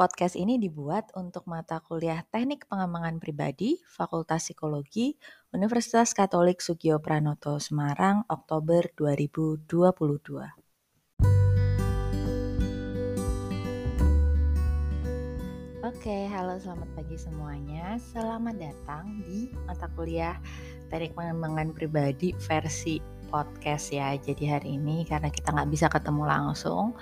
Podcast ini dibuat untuk mata kuliah Teknik Pengembangan Pribadi, Fakultas Psikologi, Universitas Katolik Sugio Pranoto Semarang, Oktober 2022. Oke, halo selamat pagi semuanya. Selamat datang di mata kuliah Teknik Pengembangan Pribadi versi podcast ya. Jadi hari ini karena kita nggak bisa ketemu langsung,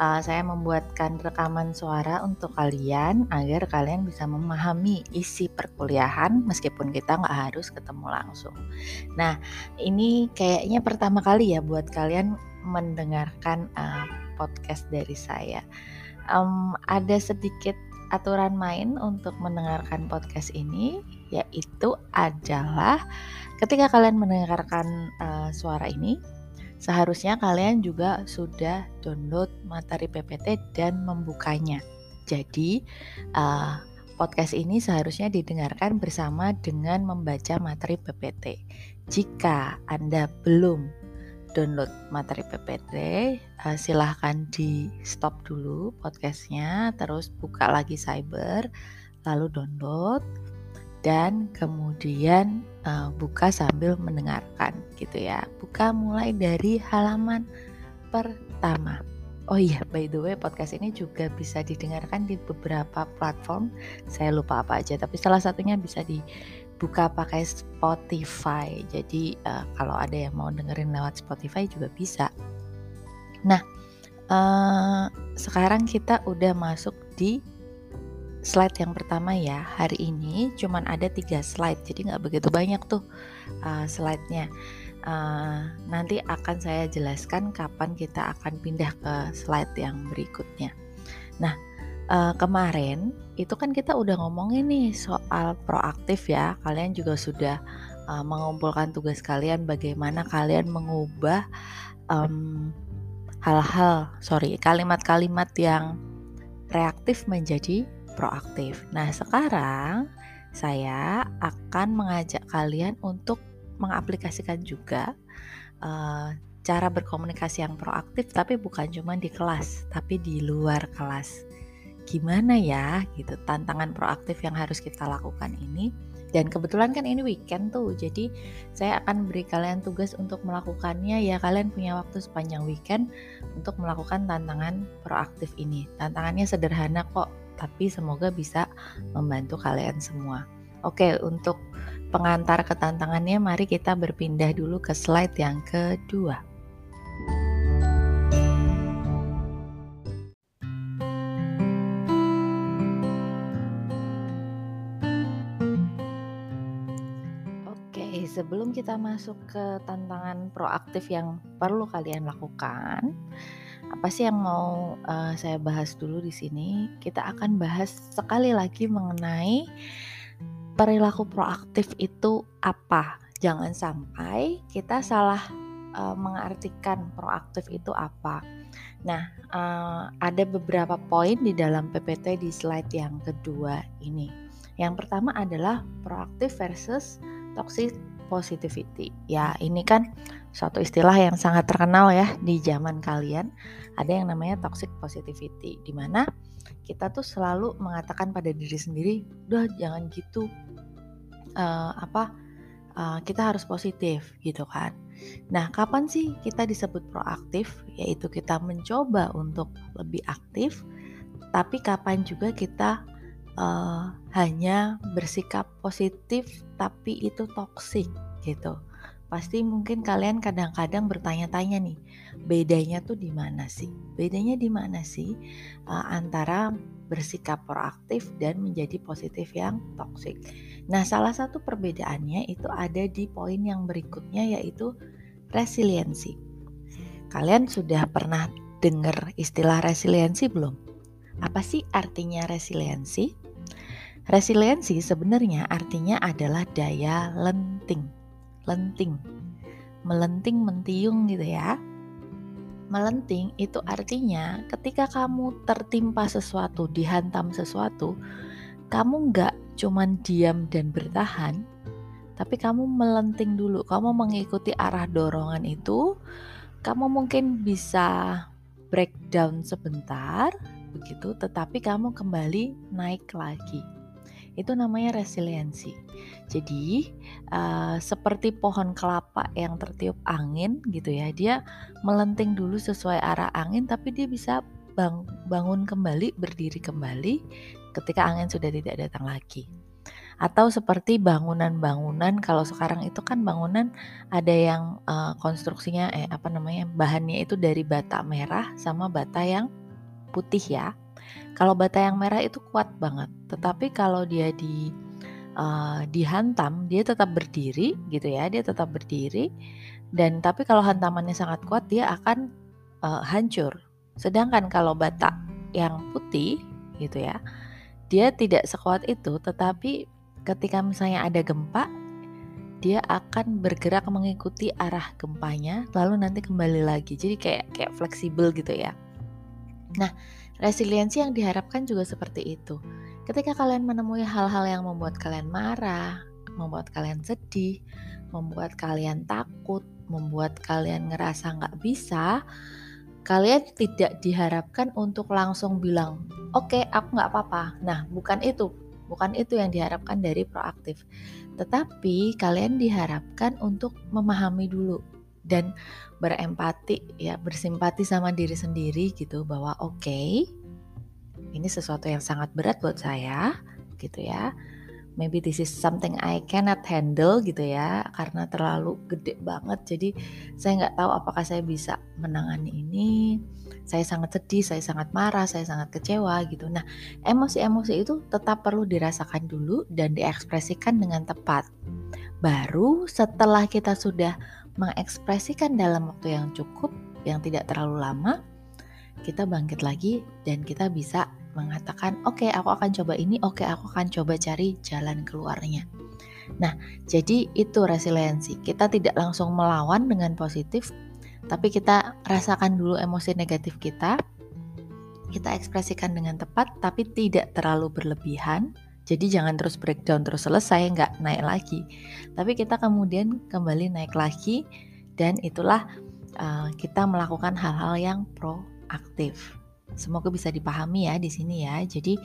uh, saya membuatkan rekaman suara untuk kalian agar kalian bisa memahami isi perkuliahan meskipun kita nggak harus ketemu langsung. Nah, ini kayaknya pertama kali ya buat kalian mendengarkan uh, podcast dari saya. Um, ada sedikit aturan main untuk mendengarkan podcast ini yaitu adalah ketika kalian mendengarkan uh, suara ini Seharusnya kalian juga sudah download materi PPT dan membukanya. Jadi, uh, podcast ini seharusnya didengarkan bersama dengan membaca materi PPT. Jika Anda belum download materi PPT, uh, eh, silahkan di stop dulu podcastnya, terus buka lagi Cyber, lalu download, dan kemudian uh, buka sambil mendengarkan gitu ya. Buka mulai dari halaman pertama. Oh iya, by the way, podcast ini juga bisa didengarkan di beberapa platform. Saya lupa apa aja, tapi salah satunya bisa dibuka pakai Spotify. Jadi uh, kalau ada yang mau dengerin lewat Spotify juga bisa. Nah, uh, sekarang kita udah masuk di slide yang pertama ya. Hari ini cuman ada tiga slide jadi nggak begitu banyak tuh uh, slide-nya. Uh, nanti akan saya jelaskan kapan kita akan pindah ke slide yang berikutnya. Nah uh, kemarin itu kan kita udah ngomongin nih soal proaktif ya. Kalian juga sudah uh, mengumpulkan tugas kalian bagaimana kalian mengubah um, hal-hal sorry kalimat-kalimat yang reaktif menjadi proaktif. Nah, sekarang saya akan mengajak kalian untuk mengaplikasikan juga uh, cara berkomunikasi yang proaktif, tapi bukan cuma di kelas, tapi di luar kelas. Gimana ya, gitu tantangan proaktif yang harus kita lakukan ini? Dan kebetulan kan ini weekend tuh, jadi saya akan beri kalian tugas untuk melakukannya. Ya, kalian punya waktu sepanjang weekend untuk melakukan tantangan proaktif ini. Tantangannya sederhana kok, tapi semoga bisa membantu kalian semua. Oke, untuk pengantar ketantangannya mari kita berpindah dulu ke slide yang kedua. Sebelum kita masuk ke tantangan proaktif yang perlu kalian lakukan, apa sih yang mau uh, saya bahas dulu di sini? Kita akan bahas sekali lagi mengenai perilaku proaktif itu apa. Jangan sampai kita salah uh, mengartikan proaktif itu apa. Nah, uh, ada beberapa poin di dalam PPT di slide yang kedua ini. Yang pertama adalah proaktif versus toxic positivity. Ya, ini kan suatu istilah yang sangat terkenal ya di zaman kalian. Ada yang namanya toxic positivity, di mana kita tuh selalu mengatakan pada diri sendiri, udah jangan gitu, uh, apa uh, kita harus positif gitu kan. Nah, kapan sih kita disebut proaktif? Yaitu kita mencoba untuk lebih aktif, tapi kapan juga kita uh, hanya bersikap positif tapi itu toksik gitu. Pasti mungkin kalian kadang-kadang bertanya-tanya nih, bedanya tuh di mana sih? Bedanya di mana sih uh, antara bersikap proaktif dan menjadi positif yang toksik? Nah, salah satu perbedaannya itu ada di poin yang berikutnya yaitu resiliensi. Kalian sudah pernah dengar istilah resiliensi belum? Apa sih artinya resiliensi? Resiliensi sebenarnya artinya adalah daya lenting. Lenting. Melenting mentiung gitu ya. Melenting itu artinya ketika kamu tertimpa sesuatu, dihantam sesuatu, kamu nggak cuman diam dan bertahan, tapi kamu melenting dulu. Kamu mengikuti arah dorongan itu, kamu mungkin bisa breakdown sebentar, begitu, tetapi kamu kembali naik lagi. Itu namanya resiliensi. Jadi uh, seperti pohon kelapa yang tertiup angin gitu ya, dia melenting dulu sesuai arah angin, tapi dia bisa bang bangun kembali, berdiri kembali ketika angin sudah tidak datang lagi atau seperti bangunan-bangunan kalau sekarang itu kan bangunan ada yang uh, konstruksinya eh apa namanya bahannya itu dari bata merah sama bata yang putih ya. Kalau bata yang merah itu kuat banget, tetapi kalau dia di uh, dihantam dia tetap berdiri gitu ya, dia tetap berdiri dan tapi kalau hantamannya sangat kuat dia akan uh, hancur. Sedangkan kalau bata yang putih gitu ya, dia tidak sekuat itu tetapi ketika misalnya ada gempa, dia akan bergerak mengikuti arah gempanya, lalu nanti kembali lagi. Jadi kayak kayak fleksibel gitu ya. Nah, resiliensi yang diharapkan juga seperti itu. Ketika kalian menemui hal-hal yang membuat kalian marah, membuat kalian sedih, membuat kalian takut, membuat kalian ngerasa nggak bisa, kalian tidak diharapkan untuk langsung bilang, oke, okay, aku nggak apa-apa. Nah, bukan itu Bukan itu yang diharapkan dari proaktif. Tetapi kalian diharapkan untuk memahami dulu dan berempati ya, bersimpati sama diri sendiri gitu bahwa oke, okay, ini sesuatu yang sangat berat buat saya gitu ya. Maybe this is something I cannot handle gitu ya karena terlalu gede banget. Jadi saya nggak tahu apakah saya bisa menangani ini. Saya sangat sedih saya sangat marah saya sangat kecewa gitu. Nah emosi-emosi itu tetap perlu dirasakan dulu dan diekspresikan dengan tepat. Baru setelah kita sudah mengekspresikan dalam waktu yang cukup yang tidak terlalu lama kita bangkit lagi dan kita bisa mengatakan, "Oke, okay, aku akan coba ini, oke, okay, aku akan coba cari jalan keluarnya." Nah, jadi itu resiliensi. Kita tidak langsung melawan dengan positif, tapi kita rasakan dulu emosi negatif kita. Kita ekspresikan dengan tepat, tapi tidak terlalu berlebihan. Jadi jangan terus breakdown terus selesai, nggak naik lagi. Tapi kita kemudian kembali naik lagi, dan itulah uh, kita melakukan hal-hal yang proaktif. Semoga bisa dipahami ya di sini ya. Jadi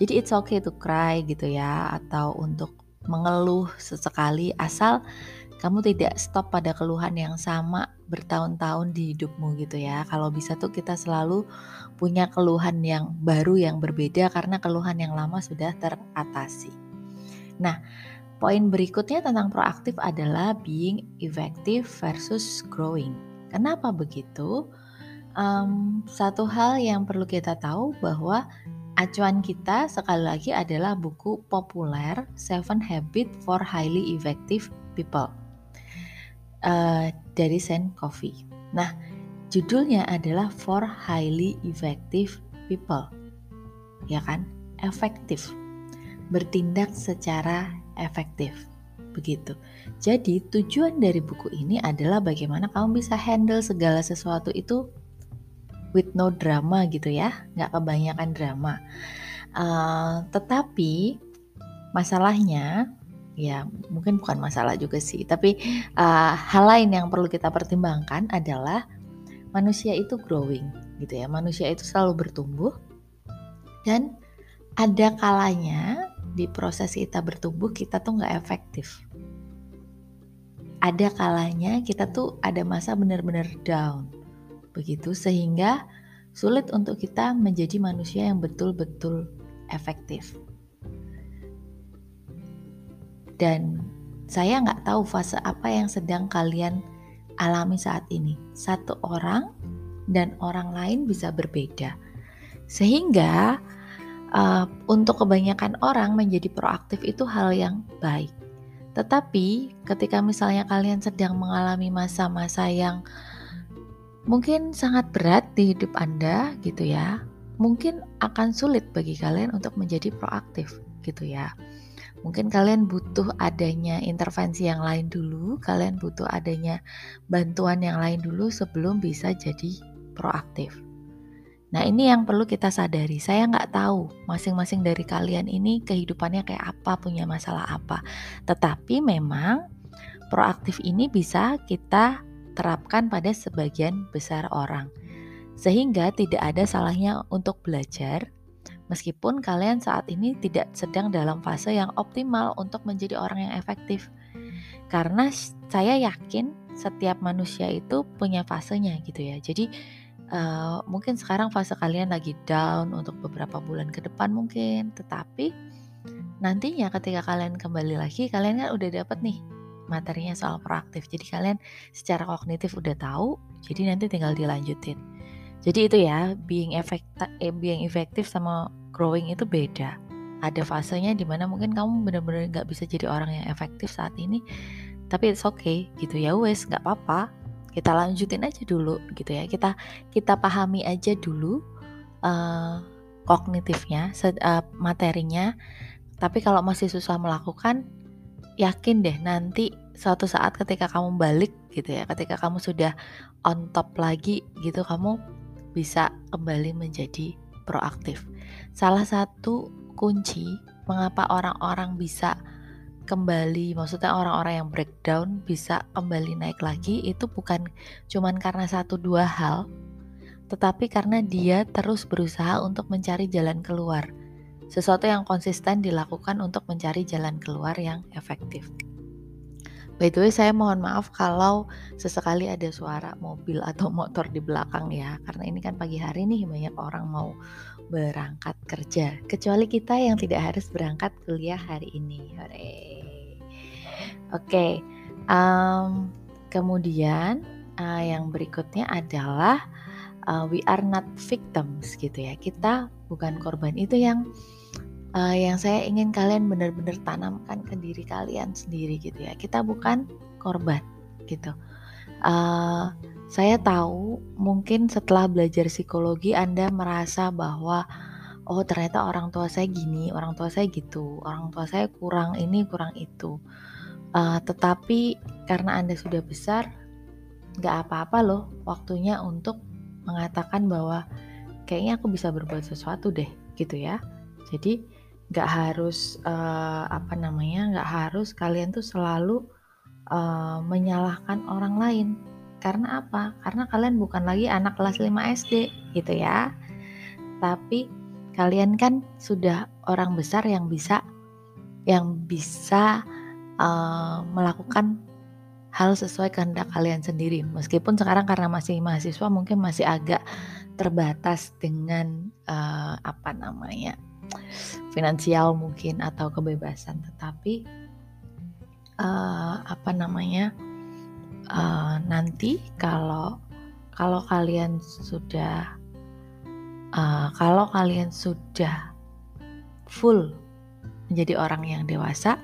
jadi it's okay to cry gitu ya atau untuk mengeluh sesekali asal kamu tidak stop pada keluhan yang sama bertahun-tahun di hidupmu gitu ya. Kalau bisa tuh kita selalu punya keluhan yang baru yang berbeda karena keluhan yang lama sudah teratasi. Nah, poin berikutnya tentang proaktif adalah being effective versus growing. Kenapa begitu? Um, satu hal yang perlu kita tahu bahwa acuan kita sekali lagi adalah buku populer Seven Habits for Highly Effective People uh, dari Sen Coffee. Nah, judulnya adalah For Highly Effective People, ya kan? Efektif, bertindak secara efektif begitu. Jadi tujuan dari buku ini adalah bagaimana kamu bisa handle segala sesuatu itu with no drama gitu ya, nggak kebanyakan drama. Uh, tetapi masalahnya ya mungkin bukan masalah juga sih, tapi uh, hal lain yang perlu kita pertimbangkan adalah manusia itu growing gitu ya, manusia itu selalu bertumbuh dan ada kalanya di proses kita bertumbuh kita tuh nggak efektif. Ada kalanya kita tuh ada masa benar-benar down Begitu sehingga sulit untuk kita menjadi manusia yang betul-betul efektif. Dan saya nggak tahu fase apa yang sedang kalian alami saat ini. Satu orang dan orang lain bisa berbeda. Sehingga uh, untuk kebanyakan orang menjadi proaktif itu hal yang baik. Tetapi ketika misalnya kalian sedang mengalami masa-masa yang mungkin sangat berat di hidup Anda gitu ya. Mungkin akan sulit bagi kalian untuk menjadi proaktif gitu ya. Mungkin kalian butuh adanya intervensi yang lain dulu, kalian butuh adanya bantuan yang lain dulu sebelum bisa jadi proaktif. Nah ini yang perlu kita sadari. Saya nggak tahu masing-masing dari kalian ini kehidupannya kayak apa, punya masalah apa. Tetapi memang proaktif ini bisa kita terapkan pada sebagian besar orang. Sehingga tidak ada salahnya untuk belajar meskipun kalian saat ini tidak sedang dalam fase yang optimal untuk menjadi orang yang efektif. Karena saya yakin setiap manusia itu punya fasenya gitu ya. Jadi uh, mungkin sekarang fase kalian lagi down untuk beberapa bulan ke depan mungkin, tetapi nantinya ketika kalian kembali lagi kalian kan udah dapat nih materinya soal proaktif. Jadi kalian secara kognitif udah tahu, jadi nanti tinggal dilanjutin. Jadi itu ya, being effective, eh, being effective sama growing itu beda. Ada fasenya di mana mungkin kamu benar-benar nggak bisa jadi orang yang efektif saat ini, tapi it's okay gitu ya wes nggak apa-apa. Kita lanjutin aja dulu gitu ya. Kita kita pahami aja dulu uh, kognitifnya, uh, materinya. Tapi kalau masih susah melakukan, yakin deh nanti suatu saat ketika kamu balik gitu ya, ketika kamu sudah on top lagi gitu, kamu bisa kembali menjadi proaktif. Salah satu kunci mengapa orang-orang bisa kembali, maksudnya orang-orang yang breakdown bisa kembali naik lagi itu bukan cuman karena satu dua hal, tetapi karena dia terus berusaha untuk mencari jalan keluar. Sesuatu yang konsisten dilakukan untuk mencari jalan keluar yang efektif. By the way, saya mohon maaf kalau sesekali ada suara mobil atau motor di belakang ya, karena ini kan pagi hari nih banyak orang mau berangkat kerja. Kecuali kita yang tidak harus berangkat kuliah hari ini. Oke, okay. um, kemudian uh, yang berikutnya adalah uh, we are not victims gitu ya. Kita bukan korban. Itu yang uh, yang saya ingin kalian benar-benar tanamkan ke diri kalian sendiri gitu ya. Kita bukan korban gitu. Uh, saya tahu mungkin setelah belajar psikologi anda merasa bahwa oh ternyata orang tua saya gini orang tua saya gitu orang tua saya kurang ini kurang itu. Uh, tetapi karena anda sudah besar nggak apa-apa loh waktunya untuk mengatakan bahwa kayaknya aku bisa berbuat sesuatu deh gitu ya. Jadi nggak harus uh, apa namanya nggak harus kalian tuh selalu uh, menyalahkan orang lain. Karena apa? Karena kalian bukan lagi anak kelas 5 SD gitu ya. Tapi kalian kan sudah orang besar yang bisa yang bisa uh, melakukan hal sesuai kehendak kalian sendiri. Meskipun sekarang karena masih mahasiswa mungkin masih agak terbatas dengan uh, apa namanya finansial mungkin atau kebebasan tetapi uh, apa namanya uh, nanti kalau kalau kalian sudah uh, kalau kalian sudah full menjadi orang yang dewasa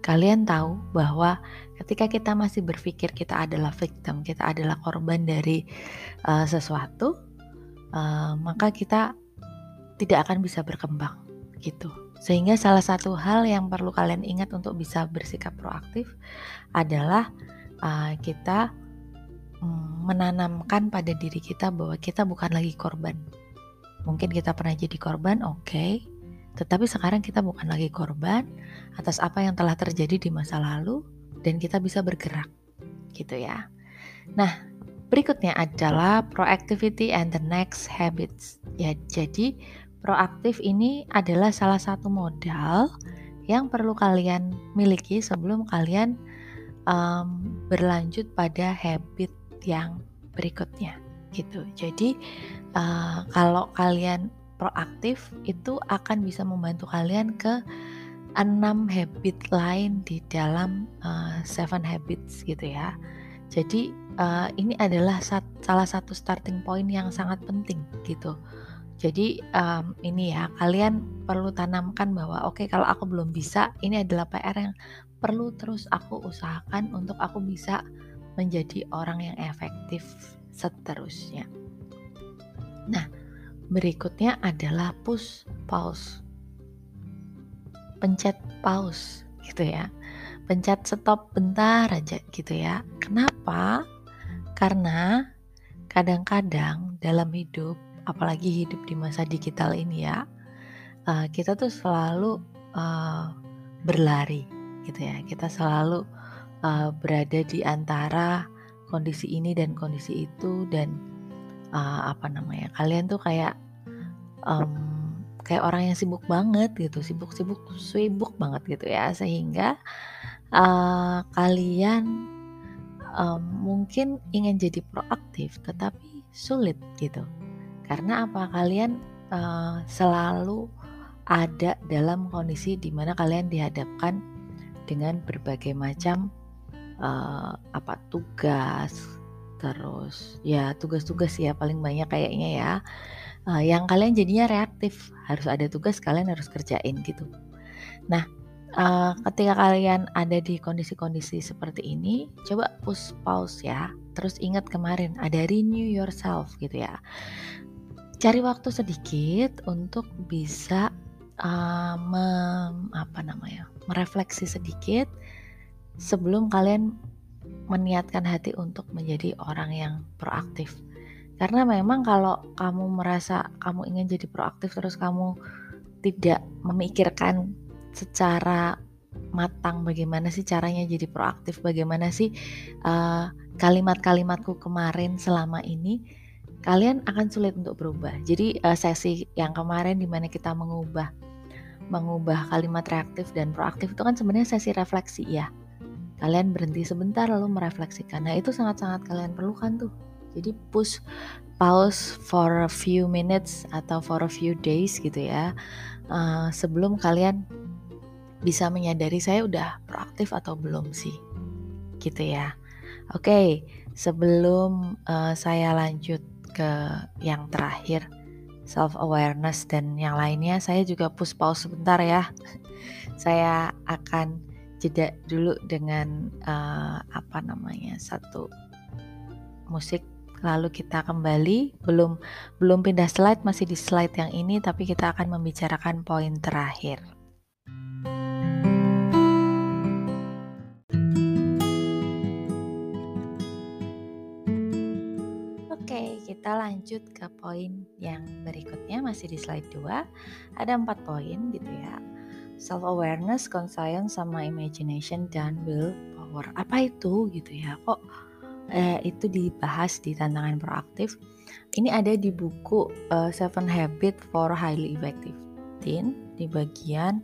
kalian tahu bahwa ketika kita masih berpikir kita adalah victim, kita adalah korban dari uh, sesuatu, uh, maka kita tidak akan bisa berkembang gitu. Sehingga salah satu hal yang perlu kalian ingat untuk bisa bersikap proaktif adalah uh, kita um, menanamkan pada diri kita bahwa kita bukan lagi korban. Mungkin kita pernah jadi korban, oke. Okay. Tetapi sekarang kita bukan lagi korban atas apa yang telah terjadi di masa lalu dan kita bisa bergerak. Gitu ya. Nah, berikutnya adalah proactivity and the next habits. Ya, jadi Proaktif ini adalah salah satu modal yang perlu kalian miliki sebelum kalian um, berlanjut pada habit yang berikutnya gitu. Jadi uh, kalau kalian proaktif itu akan bisa membantu kalian ke enam habit lain di dalam uh, seven habits gitu ya. Jadi uh, ini adalah sat salah satu starting point yang sangat penting gitu jadi um, ini ya kalian perlu tanamkan bahwa oke okay, kalau aku belum bisa ini adalah PR yang perlu terus aku usahakan untuk aku bisa menjadi orang yang efektif seterusnya. Nah, berikutnya adalah push pause. Pencet pause gitu ya. Pencet stop bentar aja gitu ya. Kenapa? Karena kadang-kadang dalam hidup apalagi hidup di masa digital ini ya uh, kita tuh selalu uh, berlari gitu ya. Kita selalu uh, berada di antara kondisi ini dan kondisi itu dan uh, apa namanya kalian tuh kayak um, kayak orang yang sibuk banget gitu sibuk-sibuk sibuk banget gitu ya. Sehingga uh, kalian um, mungkin ingin jadi proaktif tetapi sulit gitu karena apa? Kalian uh, selalu ada dalam kondisi di mana kalian dihadapkan dengan berbagai macam uh, apa tugas. Terus ya tugas-tugas ya paling banyak kayaknya ya. Uh, yang kalian jadinya reaktif. Harus ada tugas kalian harus kerjain gitu. Nah uh, ketika kalian ada di kondisi-kondisi seperti ini coba push pause ya. Terus ingat kemarin ada renew yourself gitu ya cari waktu sedikit untuk bisa uh, mem, apa namanya merefleksi sedikit sebelum kalian meniatkan hati untuk menjadi orang yang proaktif. Karena memang kalau kamu merasa kamu ingin jadi proaktif terus kamu tidak memikirkan secara matang bagaimana sih caranya jadi proaktif, bagaimana sih uh, kalimat-kalimatku kemarin selama ini, kalian akan sulit untuk berubah. Jadi uh, sesi yang kemarin di mana kita mengubah mengubah kalimat reaktif dan proaktif itu kan sebenarnya sesi refleksi ya. Kalian berhenti sebentar lalu merefleksikan. Nah itu sangat-sangat kalian perlukan tuh jadi push pause for a few minutes atau for a few days gitu ya. Uh, sebelum kalian bisa menyadari saya udah proaktif atau belum sih. Gitu ya. Oke, okay, sebelum uh, saya lanjut ke yang terakhir self awareness dan yang lainnya saya juga push pause sebentar ya. saya akan jeda dulu dengan uh, apa namanya satu musik Lalu kita kembali, belum belum pindah slide, masih di slide yang ini tapi kita akan membicarakan poin terakhir. Lanjut ke poin yang berikutnya masih di slide 2. Ada empat poin gitu ya. Self awareness, conscience sama imagination dan will power. Apa itu gitu ya? Kok eh, itu dibahas di tantangan proaktif. Ini ada di buku uh, Seven Habits for Highly Effective Teen di bagian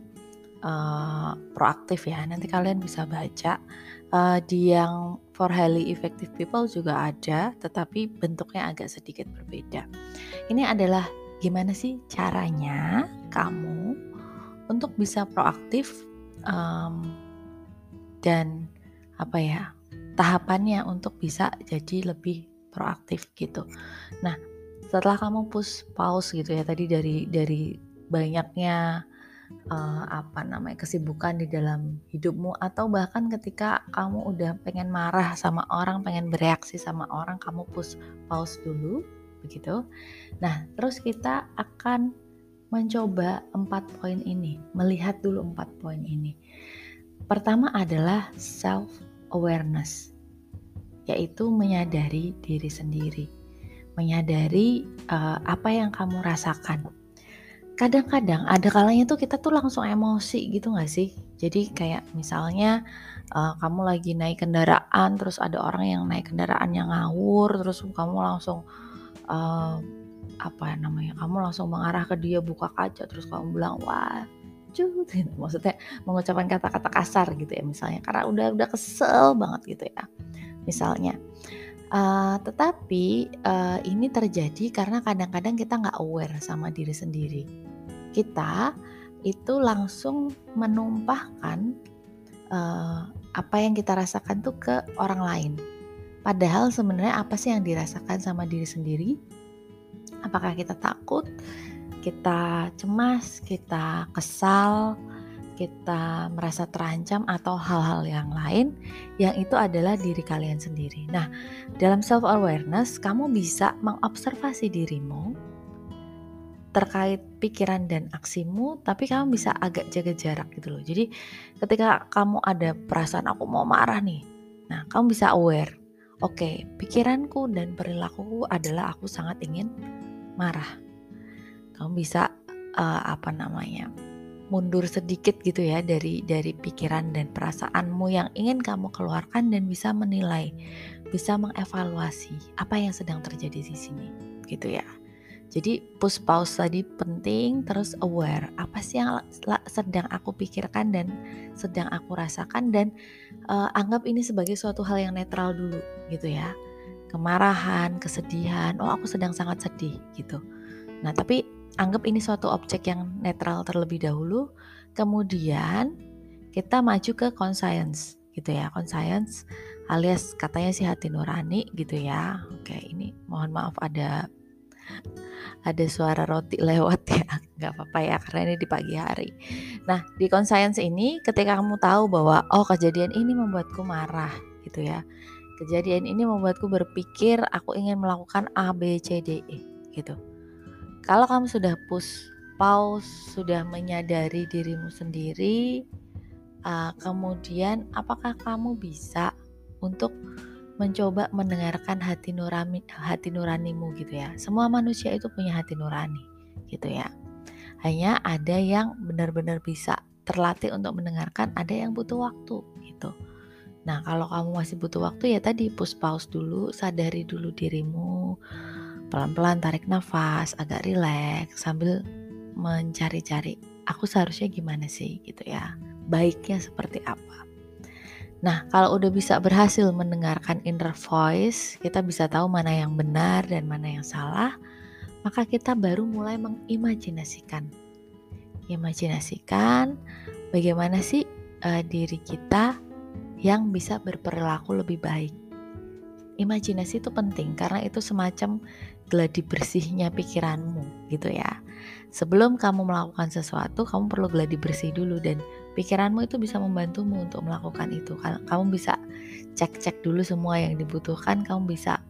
uh, proaktif ya. Nanti kalian bisa baca. Uh, di yang for highly effective people juga ada, tetapi bentuknya agak sedikit berbeda. Ini adalah gimana sih caranya kamu untuk bisa proaktif um, dan apa ya tahapannya untuk bisa jadi lebih proaktif gitu. Nah, setelah kamu push pause gitu ya tadi dari dari banyaknya uh, apa namanya kesibukan di dalam hidupmu atau bahkan ketika kamu udah pengen marah sama orang, pengen bereaksi sama orang, kamu push pause dulu begitu. Nah, terus kita akan mencoba empat poin ini, melihat dulu empat poin ini. Pertama adalah self awareness, yaitu menyadari diri sendiri, menyadari uh, apa yang kamu rasakan. Kadang-kadang ada kalanya tuh kita tuh langsung emosi gitu gak sih? Jadi kayak misalnya uh, kamu lagi naik kendaraan, terus ada orang yang naik kendaraan yang ngawur, terus kamu langsung uh, apa namanya? Kamu langsung mengarah ke dia buka kaca, terus kamu bilang wah lucu gitu. maksudnya mengucapkan kata-kata kasar gitu ya misalnya karena udah udah kesel banget gitu ya misalnya uh, tetapi uh, ini terjadi karena kadang-kadang kita nggak aware sama diri sendiri kita itu langsung menumpahkan uh, apa yang kita rasakan tuh ke orang lain padahal sebenarnya apa sih yang dirasakan sama diri sendiri apakah kita takut kita cemas, kita kesal, kita merasa terancam atau hal-hal yang lain yang itu adalah diri kalian sendiri. Nah, dalam self awareness kamu bisa mengobservasi dirimu terkait pikiran dan aksimu, tapi kamu bisa agak jaga jarak gitu loh. Jadi, ketika kamu ada perasaan aku mau marah nih. Nah, kamu bisa aware. Oke, okay, pikiranku dan perilakuku adalah aku sangat ingin marah kamu bisa uh, apa namanya mundur sedikit gitu ya dari dari pikiran dan perasaanmu yang ingin kamu keluarkan dan bisa menilai, bisa mengevaluasi apa yang sedang terjadi di sini. gitu ya. Jadi push pause tadi penting terus aware apa sih yang sedang aku pikirkan dan sedang aku rasakan dan uh, anggap ini sebagai suatu hal yang netral dulu gitu ya. Kemarahan, kesedihan, oh aku sedang sangat sedih gitu. Nah, tapi anggap ini suatu objek yang netral terlebih dahulu, kemudian kita maju ke conscience gitu ya. Conscience alias katanya si hati nurani gitu ya. Oke, ini mohon maaf ada ada suara roti lewat ya. Nggak apa-apa ya karena ini di pagi hari. Nah di conscience ini ketika kamu tahu bahwa oh kejadian ini membuatku marah gitu ya. Kejadian ini membuatku berpikir aku ingin melakukan A B C D E gitu. Kalau kamu sudah push pause sudah menyadari dirimu sendiri uh, kemudian apakah kamu bisa untuk mencoba mendengarkan hati nurani hati nuranimu gitu ya. Semua manusia itu punya hati nurani gitu ya. Hanya ada yang benar-benar bisa terlatih untuk mendengarkan, ada yang butuh waktu gitu. Nah, kalau kamu masih butuh waktu ya tadi push pause dulu, sadari dulu dirimu. Pelan-pelan tarik nafas, agak rileks sambil mencari-cari aku seharusnya gimana sih gitu ya. Baiknya seperti apa. Nah, kalau udah bisa berhasil mendengarkan inner voice, kita bisa tahu mana yang benar dan mana yang salah, maka kita baru mulai mengimajinasikan. Imajinasikan bagaimana sih uh, diri kita yang bisa berperilaku lebih baik. Imajinasi itu penting karena itu semacam gladi bersihnya pikiranmu gitu ya. Sebelum kamu melakukan sesuatu, kamu perlu gladi bersih dulu dan pikiranmu itu bisa membantumu untuk melakukan itu. Kamu bisa cek-cek dulu semua yang dibutuhkan, kamu bisa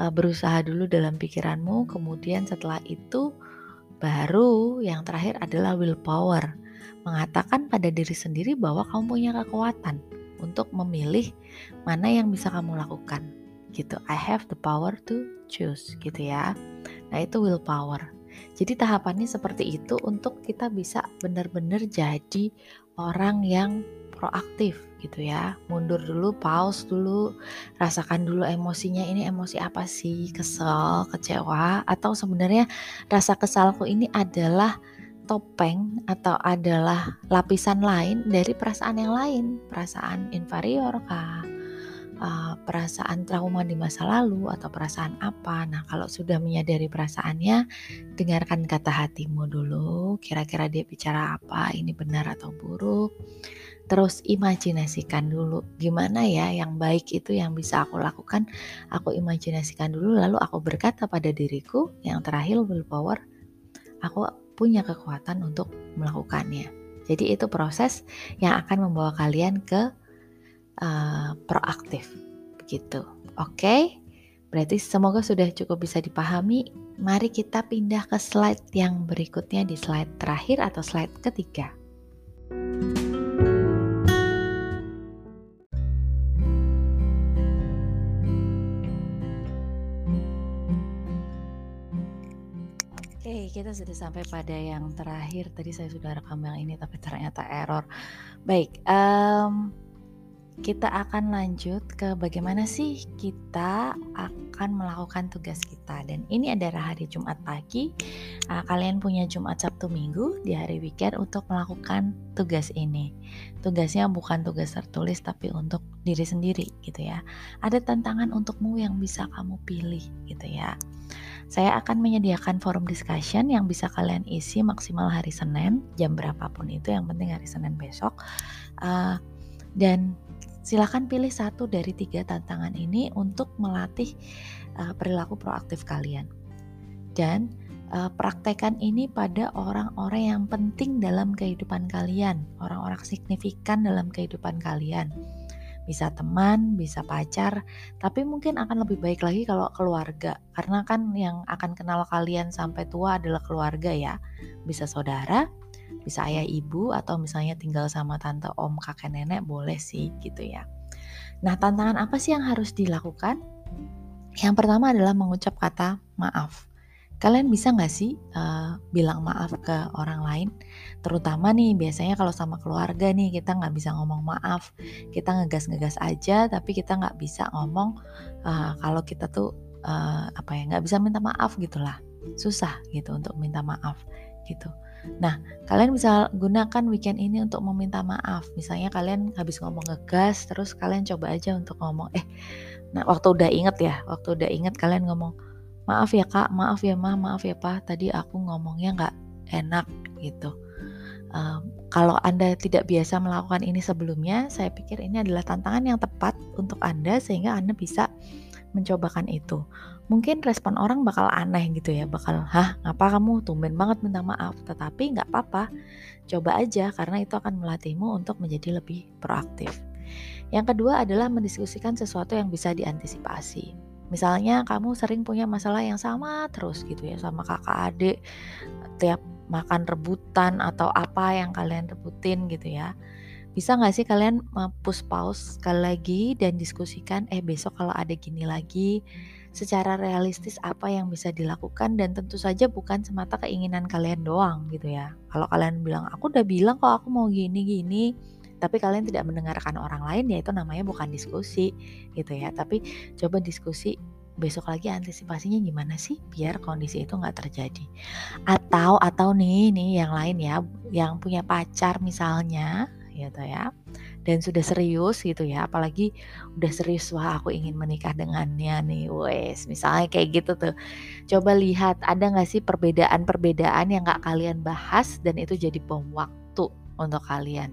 uh, berusaha dulu dalam pikiranmu, kemudian setelah itu baru yang terakhir adalah willpower. Mengatakan pada diri sendiri bahwa kamu punya kekuatan untuk memilih mana yang bisa kamu lakukan. Gitu. I have the power to choose gitu ya. Nah, itu willpower. Jadi tahapannya seperti itu untuk kita bisa benar-benar jadi orang yang proaktif gitu ya. Mundur dulu pause dulu rasakan dulu emosinya ini emosi apa sih? Kesel kecewa atau sebenarnya rasa kesalku ini adalah topeng atau adalah lapisan lain dari perasaan yang lain. Perasaan inferior kah uh, perasaan trauma di masa lalu atau perasaan apa. Nah, kalau sudah menyadari perasaannya, dengarkan kata hatimu dulu. Kira-kira dia bicara apa, ini benar atau buruk. Terus imajinasikan dulu gimana ya yang baik itu yang bisa aku lakukan. Aku imajinasikan dulu lalu aku berkata pada diriku yang terakhir willpower, aku punya kekuatan untuk melakukannya. Jadi itu proses yang akan membawa kalian ke uh, proaktif begitu. Oke. Okay? Berarti semoga sudah cukup bisa dipahami. Mari kita pindah ke slide yang berikutnya di slide terakhir atau slide ketiga. Oke, kita sudah sampai pada yang terakhir. Tadi saya sudah rekam yang ini, tapi ternyata error. Baik, um, kita akan lanjut ke bagaimana sih kita akan melakukan tugas kita. Dan ini adalah hari Jumat pagi. Uh, kalian punya Jumat Sabtu Minggu di hari weekend untuk melakukan tugas ini. Tugasnya bukan tugas tertulis tapi untuk diri sendiri gitu ya. Ada tantangan untukmu yang bisa kamu pilih gitu ya. Saya akan menyediakan forum discussion yang bisa kalian isi maksimal hari Senin jam berapapun itu yang penting hari Senin besok. Uh, dan Silahkan pilih satu dari tiga tantangan ini untuk melatih uh, perilaku proaktif kalian. Dan uh, praktekkan ini pada orang-orang yang penting dalam kehidupan kalian, orang-orang signifikan dalam kehidupan kalian. Bisa teman, bisa pacar, tapi mungkin akan lebih baik lagi kalau keluarga, karena kan yang akan kenal kalian sampai tua adalah keluarga ya. Bisa saudara, bisa ayah ibu atau misalnya tinggal sama tante om kakek nenek boleh sih gitu ya. Nah tantangan apa sih yang harus dilakukan? Yang pertama adalah mengucap kata maaf. Kalian bisa nggak sih uh, bilang maaf ke orang lain? Terutama nih biasanya kalau sama keluarga nih kita nggak bisa ngomong maaf. Kita ngegas-ngegas aja tapi kita nggak bisa ngomong uh, kalau kita tuh uh, apa ya nggak bisa minta maaf gitulah. Susah gitu untuk minta maaf gitu nah kalian bisa gunakan weekend ini untuk meminta maaf. Misalnya kalian habis ngomong ngegas terus kalian coba aja untuk ngomong eh nah waktu udah inget ya waktu udah inget kalian ngomong maaf ya kak maaf ya ma maaf ya pak tadi aku ngomongnya nggak enak gitu. Um, kalau anda tidak biasa melakukan ini sebelumnya saya pikir ini adalah tantangan yang tepat untuk anda sehingga anda bisa mencobakan itu. Mungkin respon orang bakal aneh gitu ya, bakal, hah ngapa kamu tumben banget minta maaf, tetapi nggak apa-apa, coba aja karena itu akan melatihmu untuk menjadi lebih proaktif. Yang kedua adalah mendiskusikan sesuatu yang bisa diantisipasi. Misalnya kamu sering punya masalah yang sama terus gitu ya sama kakak adik tiap makan rebutan atau apa yang kalian rebutin gitu ya bisa nggak sih kalian push pause sekali lagi dan diskusikan eh besok kalau ada gini lagi secara realistis apa yang bisa dilakukan? Dan tentu saja bukan semata keinginan kalian doang gitu ya. Kalau kalian bilang aku udah bilang kok aku mau gini gini tapi kalian tidak mendengarkan orang lain ya itu namanya bukan diskusi gitu ya. Tapi coba diskusi besok lagi antisipasinya gimana sih biar kondisi itu nggak terjadi. Atau atau nih nih yang lain ya yang punya pacar misalnya gitu ya. Dan sudah serius gitu ya apalagi udah serius wah aku ingin menikah dengannya nih. Wes misalnya kayak gitu tuh. Coba lihat ada nggak sih perbedaan-perbedaan yang nggak kalian bahas dan itu jadi bom waktu untuk kalian?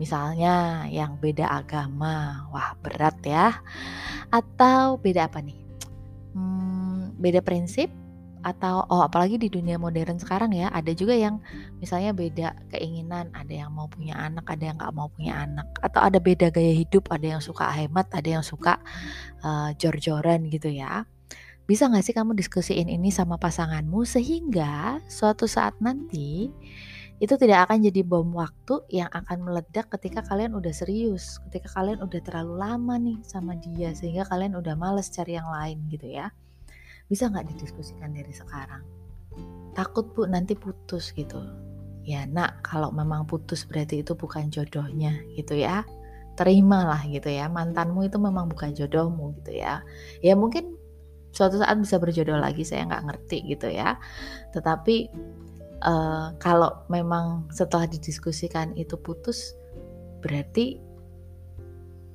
Misalnya yang beda agama wah berat ya. Atau beda apa nih? Hmm, beda prinsip atau oh apalagi di dunia modern sekarang ya ada juga yang misalnya beda keinginan ada yang mau punya anak ada yang nggak mau punya anak. Atau ada beda gaya hidup ada yang suka hemat ada yang suka uh, jor-joran gitu ya. Bisa nggak sih kamu diskusiin ini sama pasanganmu sehingga suatu saat nanti itu tidak akan jadi bom waktu yang akan meledak ketika kalian udah serius, ketika kalian udah terlalu lama nih sama dia sehingga kalian udah males cari yang lain gitu ya bisa nggak didiskusikan dari sekarang? Takut bu nanti putus gitu. Ya nak kalau memang putus berarti itu bukan jodohnya gitu ya. Terimalah gitu ya. Mantanmu itu memang bukan jodohmu gitu ya. Ya mungkin suatu saat bisa berjodoh lagi saya nggak ngerti gitu ya. Tetapi uh, kalau memang setelah didiskusikan itu putus berarti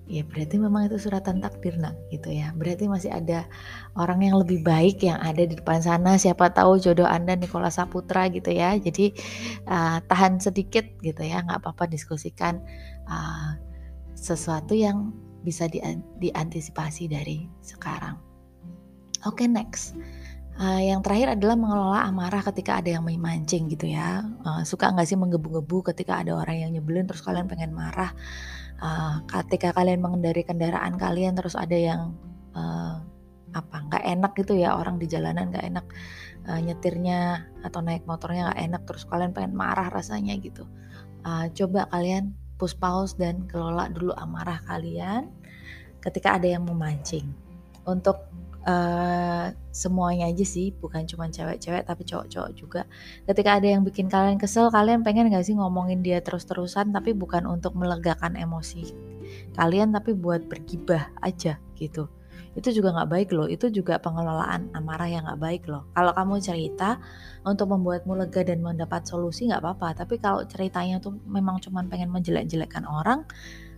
ya berarti memang itu suratan takdir nak gitu ya. Berarti masih ada orang yang lebih baik yang ada di depan sana. Siapa tahu jodoh anda Nikola Saputra gitu ya. Jadi uh, tahan sedikit gitu ya. Nggak apa-apa diskusikan uh, sesuatu yang bisa di, diantisipasi dari sekarang. Oke okay, next. Uh, yang terakhir adalah mengelola amarah ketika ada yang memancing gitu ya. Uh, suka nggak sih menggebu-gebu ketika ada orang yang nyebelin terus kalian pengen marah uh, ketika kalian mengendari kendaraan kalian terus ada yang uh, apa nggak enak gitu ya orang di jalanan nggak enak uh, nyetirnya atau naik motornya nggak enak terus kalian pengen marah rasanya gitu. Uh, coba kalian push pause dan kelola dulu amarah kalian ketika ada yang memancing. Untuk uh, semuanya aja sih bukan cuma cewek-cewek tapi cowok-cowok juga. Ketika ada yang bikin kalian kesel kalian pengen gak sih ngomongin dia terus-terusan tapi bukan untuk melegakan emosi kalian tapi buat bergibah aja gitu. Itu juga nggak baik loh itu juga pengelolaan amarah yang nggak baik loh. Kalau kamu cerita untuk membuatmu lega dan mendapat solusi nggak apa-apa. Tapi kalau ceritanya tuh memang cuma pengen menjelek-jelekkan orang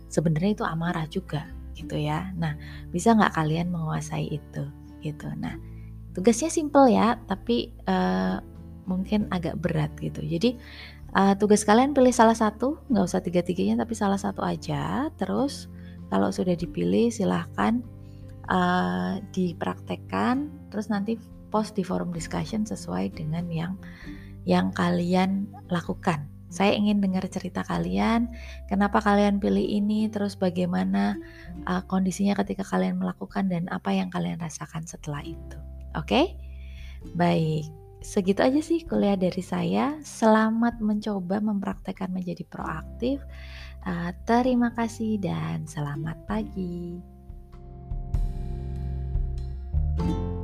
sebenarnya itu amarah juga gitu ya. Nah, bisa nggak kalian menguasai itu gitu. Nah, tugasnya simple ya, tapi uh, mungkin agak berat gitu. Jadi uh, tugas kalian pilih salah satu, nggak usah tiga-tiganya, tapi salah satu aja. Terus kalau sudah dipilih silahkan uh, dipraktekkan. Terus nanti post di forum discussion sesuai dengan yang yang kalian lakukan saya ingin dengar cerita kalian, kenapa kalian pilih ini, terus bagaimana uh, kondisinya ketika kalian melakukan dan apa yang kalian rasakan setelah itu. Oke? Okay? Baik. Segitu aja sih kuliah dari saya. Selamat mencoba mempraktekkan menjadi proaktif. Uh, terima kasih dan selamat pagi. thank you